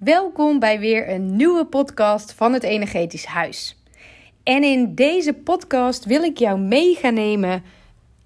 Welkom bij weer een nieuwe podcast van het Energetisch Huis. En in deze podcast wil ik jou mee gaan nemen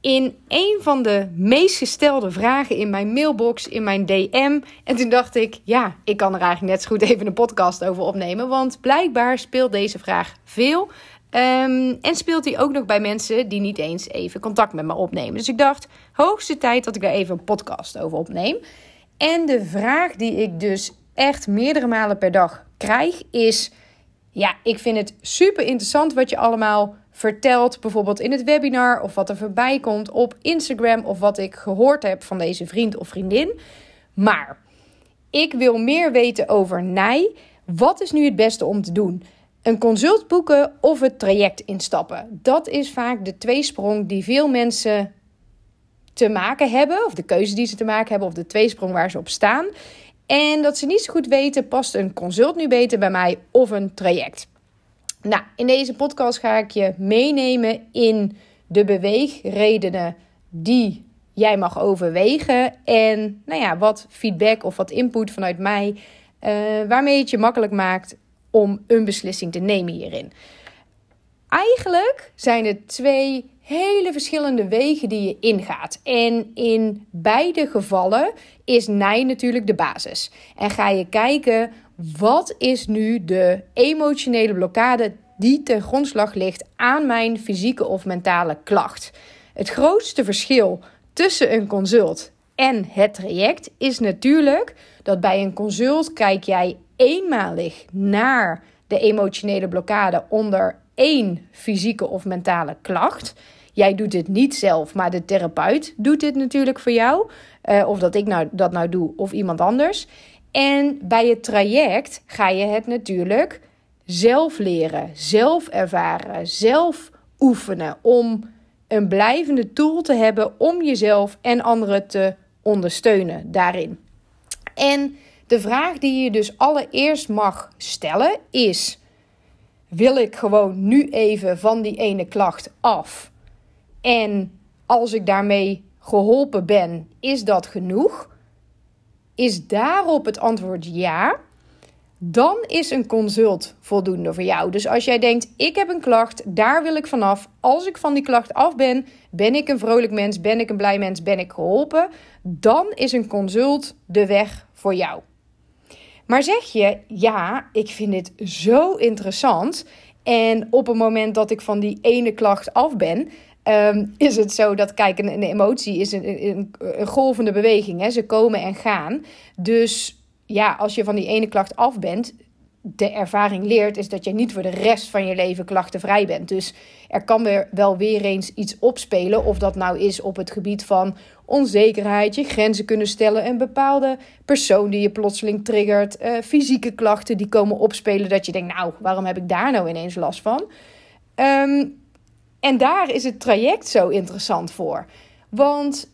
in een van de meest gestelde vragen in mijn mailbox, in mijn DM. En toen dacht ik, ja, ik kan er eigenlijk net zo goed even een podcast over opnemen. Want blijkbaar speelt deze vraag veel. Ehm, en speelt hij ook nog bij mensen die niet eens even contact met me opnemen. Dus ik dacht, hoogste tijd dat ik daar even een podcast over opneem. En de vraag die ik dus echt meerdere malen per dag krijg is: ja, ik vind het super interessant wat je allemaal vertelt, bijvoorbeeld in het webinar of wat er voorbij komt op Instagram of wat ik gehoord heb van deze vriend of vriendin. Maar ik wil meer weten over Nij. Wat is nu het beste om te doen? Een consult boeken of het traject instappen. Dat is vaak de tweesprong die veel mensen te maken hebben, of de keuze die ze te maken hebben, of de tweesprong waar ze op staan. En dat ze niet zo goed weten, past een consult nu beter bij mij of een traject? Nou, in deze podcast ga ik je meenemen in de beweegredenen die jij mag overwegen. En nou ja, wat feedback of wat input vanuit mij, uh, waarmee het je makkelijk maakt om een beslissing te nemen hierin. Eigenlijk zijn er twee hele verschillende wegen die je ingaat. En in beide gevallen is nee natuurlijk de basis. En ga je kijken wat is nu de emotionele blokkade die ten grondslag ligt aan mijn fysieke of mentale klacht. Het grootste verschil tussen een consult en het traject is natuurlijk dat bij een consult kijk jij eenmalig naar de emotionele blokkade onder één fysieke of mentale klacht. Jij doet het niet zelf, maar de therapeut doet dit natuurlijk voor jou. Uh, of dat ik nou, dat nou doe of iemand anders. En bij het traject ga je het natuurlijk zelf leren, zelf ervaren, zelf oefenen. Om een blijvende tool te hebben om jezelf en anderen te ondersteunen daarin. En de vraag die je dus allereerst mag stellen is: wil ik gewoon nu even van die ene klacht af? En als ik daarmee geholpen ben, is dat genoeg? Is daarop het antwoord ja? Dan is een consult voldoende voor jou. Dus als jij denkt: ik heb een klacht, daar wil ik vanaf. Als ik van die klacht af ben, ben ik een vrolijk mens, ben ik een blij mens, ben ik geholpen. Dan is een consult de weg voor jou. Maar zeg je, ja, ik vind dit zo interessant. En op het moment dat ik van die ene klacht af ben, ehm, is het zo dat, kijk, een, emotie is een, een, een, golvende beweging. Hè? Ze komen en gaan. Dus ja, als je van die ene klacht af bent, de ervaring leert, is dat je niet voor de rest van je leven klachtenvrij bent. Dus er kan weer wel weer eens iets opspelen. Of dat nou is op het gebied van onzekerheid, je grenzen kunnen stellen, een bepaalde persoon die je plotseling triggert, uh, fysieke klachten die komen opspelen. Dat je denkt, nou, waarom heb ik daar nou ineens last van? Ehm, en daar is het traject zo interessant voor. Want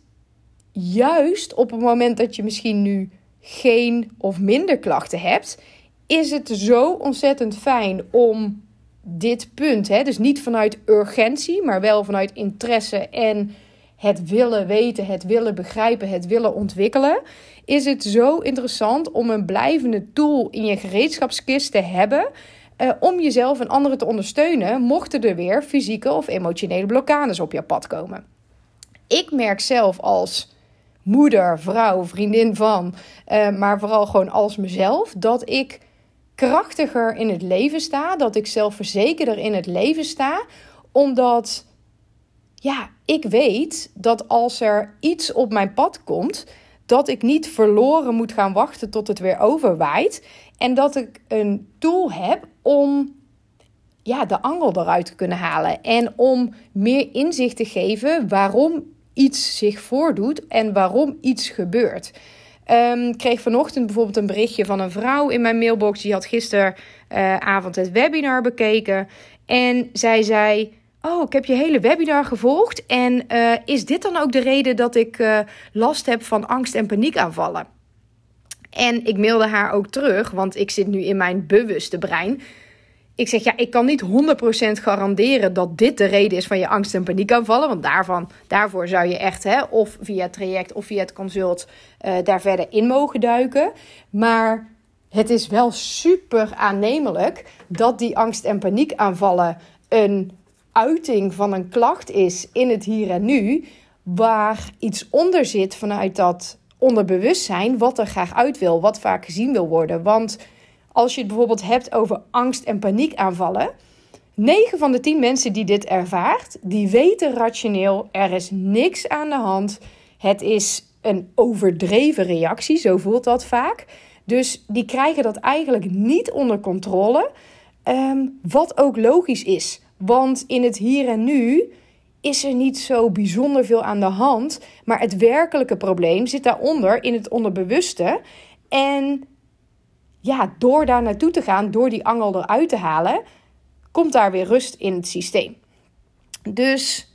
juist op het moment dat je misschien nu geen of minder klachten hebt is het zo ontzettend fijn om dit punt, hè, dus niet vanuit urgentie, maar wel vanuit interesse en het willen weten, het willen begrijpen, het willen ontwikkelen, is het zo interessant om een blijvende tool in je gereedschapskist te hebben. Uh, om jezelf en anderen te ondersteunen, mochten er weer fysieke of emotionele blokkades op je pad komen. Ik merk zelf als moeder, vrouw, vriendin van, uh, maar vooral gewoon als mezelf, dat ik krachtiger in het leven sta, dat ik zelfverzekerder in het leven sta, omdat ja, ik weet dat als er iets op mijn pad komt, dat ik niet verloren moet gaan wachten tot het weer overwaait en dat ik een tool heb om ja, de angel eruit te kunnen halen en om meer inzicht te geven waarom iets zich voordoet en waarom iets gebeurt. Um, kreeg vanochtend bijvoorbeeld een berichtje van een vrouw in mijn mailbox. Die had gisteravond het webinar bekeken. En zij zei: Oh, ik heb je hele webinar gevolgd. En uh, is dit dan ook de reden dat ik uh, last heb van angst- en paniekaanvallen? En ik mailde haar ook terug, want ik zit nu in mijn bewuste brein. Ik zeg ja, ik kan niet 100% garanderen dat dit de reden is van je angst- en paniekaanvallen. Want daarvan, daarvoor zou je echt, hè, of via het traject of via het consult, uh, daar verder in mogen duiken. Maar het is wel super aannemelijk dat die angst- en paniekaanvallen een uiting van een klacht is in het hier en nu, waar iets onder zit vanuit dat onderbewustzijn, wat er graag uit wil, wat vaak gezien wil worden. Want als je het bijvoorbeeld hebt over angst- en paniekaanvallen, 9 van de 10 mensen die dit ervaart, die weten rationeel, er is niks aan de hand. Het is een overdreven reactie, zo voelt dat vaak. Dus die krijgen dat eigenlijk niet onder controle. Ehm, wat ook logisch is. Want in het hier en nu is er niet zo bijzonder veel aan de hand. Maar het werkelijke probleem zit daaronder in het onderbewuste. En ja, door daar naartoe te gaan, door die angel eruit te halen, komt daar weer rust in het systeem. Dus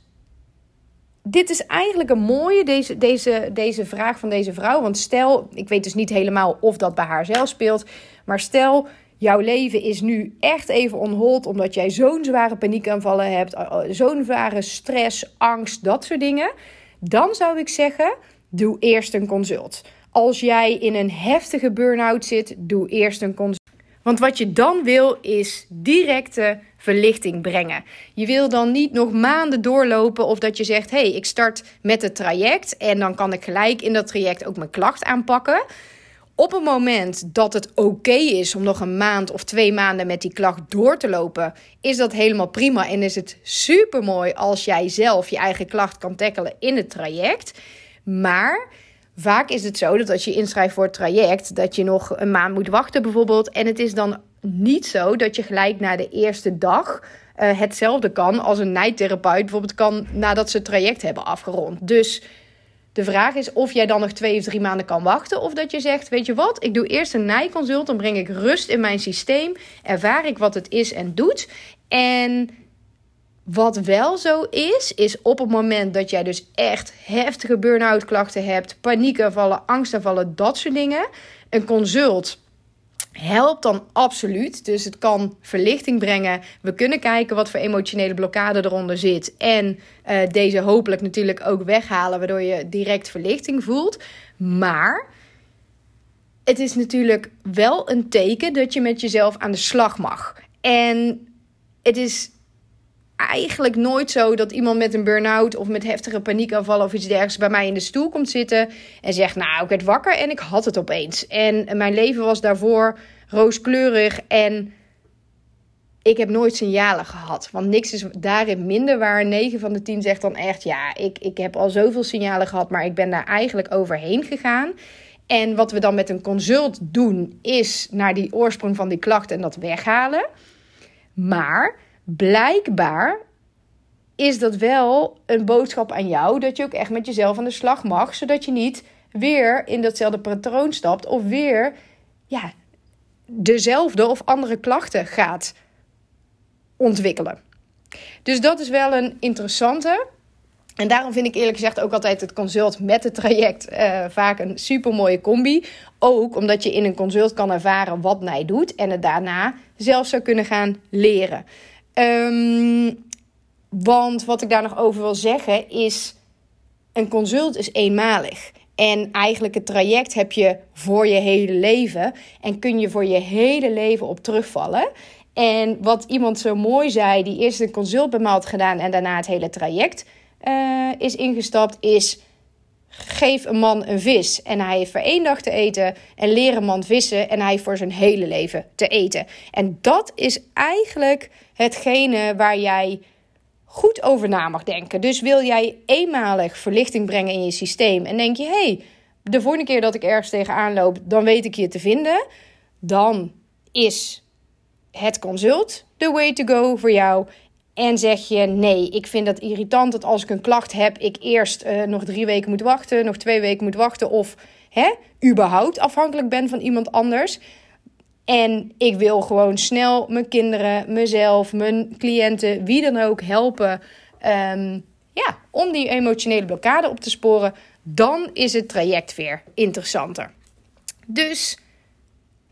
dit is eigenlijk een mooie, deze, deze, deze vraag van deze vrouw. Want stel, ik weet dus niet helemaal of dat bij haar zelf speelt. Maar stel, jouw leven is nu echt even onhold. Omdat jij zo'n zware paniekaanvallen hebt. Zo'n zware stress, angst, dat soort dingen. Dan zou ik zeggen, doe eerst een consult. Als jij in een heftige burn-out zit, doe eerst een consult. Want wat je dan wil is directe verlichting brengen. Je wil dan niet nog maanden doorlopen of dat je zegt: hé, hey, ik start met het traject en dan kan ik gelijk in dat traject ook mijn klacht aanpakken. Op het moment dat het oké is om nog een maand of twee maanden met die klacht door te lopen, is dat helemaal prima en is het super mooi als jij zelf je eigen klacht kan tackelen in het traject. Maar Vaak is het zo dat als je inschrijft voor het traject, dat je nog een maand moet wachten bijvoorbeeld. En het is dan niet zo dat je gelijk na de eerste dag uh, hetzelfde kan als een nijtherapeut bijvoorbeeld kan nadat ze het traject hebben afgerond. Dus de vraag is of jij dan nog twee of drie maanden kan wachten. Of dat je zegt, weet je wat, ik doe eerst een nijconsult. Dan breng ik rust in mijn systeem. Ervaar ik wat het is en doet. En wat wel zo is, is op het moment dat jij dus echt heftige burn-out klachten hebt, paniekaanvallen, angstaanvallen, dat soort dingen, een consult helpt dan absoluut. Dus het kan verlichting brengen. We kunnen kijken wat voor emotionele blokkade eronder zit. En uh, deze hopelijk natuurlijk ook weghalen, waardoor je direct verlichting voelt. Maar het is natuurlijk wel een teken dat je met jezelf aan de slag mag. En het is eigenlijk nooit zo dat iemand met een burn-out of met heftige paniekaanvallen of iets dergelijks bij mij in de stoel komt zitten en zegt: Nou, ik werd wakker en ik had het opeens. En mijn leven was daarvoor rooskleurig en ik heb nooit signalen gehad. Want niks is daarin minder waar. 9 van de 10 zegt dan echt: Ja, ik, ik heb al zoveel signalen gehad, maar ik ben daar eigenlijk overheen gegaan. En wat we dan met een consult doen, is naar die oorsprong van die klacht en dat weghalen. Maar blijkbaar is dat wel een boodschap aan jou dat je ook echt met jezelf aan de slag mag, zodat je niet weer in datzelfde patroon stapt of weer ja, dezelfde of andere klachten gaat ontwikkelen. Dus dat is wel een interessante. En daarom vind ik eerlijk gezegd ook altijd het consult met het traject uh, vaak een super mooie combi. Ook omdat je in een consult kan ervaren wat mij doet en het daarna zelf zou kunnen gaan leren. Um, want wat ik daar nog over wil zeggen is: een consult is eenmalig. En eigenlijk het traject heb je voor je hele leven. En kun je voor je hele leven op terugvallen. En wat iemand zo mooi zei, die eerst een consult bij me had gedaan en daarna het hele traject uh, is ingestapt, is geef een man een vis en hij heeft voor één dag te eten. En leer een man vissen en hij heeft voor zijn hele leven te eten. En dat is eigenlijk hetgene waar jij goed over na mag denken. Dus wil jij eenmalig verlichting brengen in je systeem en denk je: hey, de volgende keer dat ik ergens tegenaan loop, dan weet ik je te vinden. Dan is het consult the way to go voor jou. En zeg je nee, ik vind dat irritant dat als ik een klacht heb, ik eerst uh, nog drie weken moet wachten, nog twee weken moet wachten of hè, überhaupt afhankelijk ben van iemand anders. En ik wil gewoon snel mijn kinderen, mezelf, mijn cliënten, wie dan ook helpen. Um, ja, om die emotionele blokkade op te sporen. Dan is het traject weer interessanter. Dus,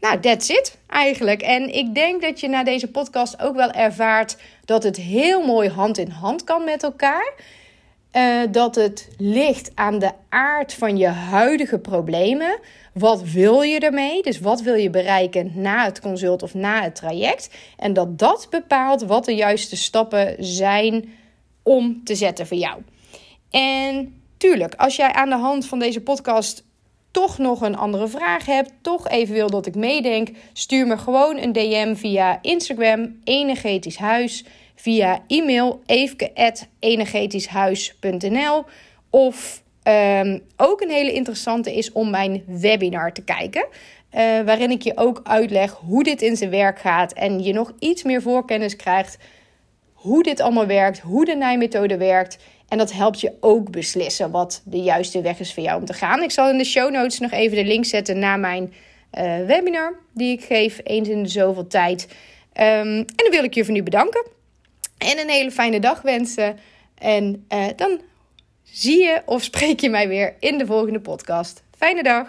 nou, that's it eigenlijk. En ik denk dat je na deze podcast ook wel ervaart dat het heel mooi hand in hand kan met elkaar. uh, dat het ligt aan de aard van je huidige problemen. Wat wil je ermee? Dus wat wil je bereiken na het consult of na het traject? En dat dat bepaalt wat de juiste stappen zijn om te zetten voor jou. En tuurlijk, als jij aan de hand van deze podcast toch nog een andere vraag hebt, toch even wil dat ik meedenk, stuur me gewoon een DM via Instagram, Energetisch Huis, via e-mail, eefke.energetischhuis.nl of um, ook een hele interessante is om mijn webinar te kijken. Uh, waarin ik je ook uitleg hoe dit in zijn werk gaat en je nog iets meer voorkennis krijgt hoe dit allemaal werkt, hoe de nijmethode werkt. En dat helpt je ook beslissen wat de juiste weg is voor jou om te gaan. Ik zal in de show notes nog even de link zetten naar mijn uh, webinar, die ik geef eens in de zoveel tijd. Um, en dan wil ik je voor nu bedanken. En een hele fijne dag wensen. En uh, dan zie je of spreek je mij weer in de volgende podcast. Fijne dag!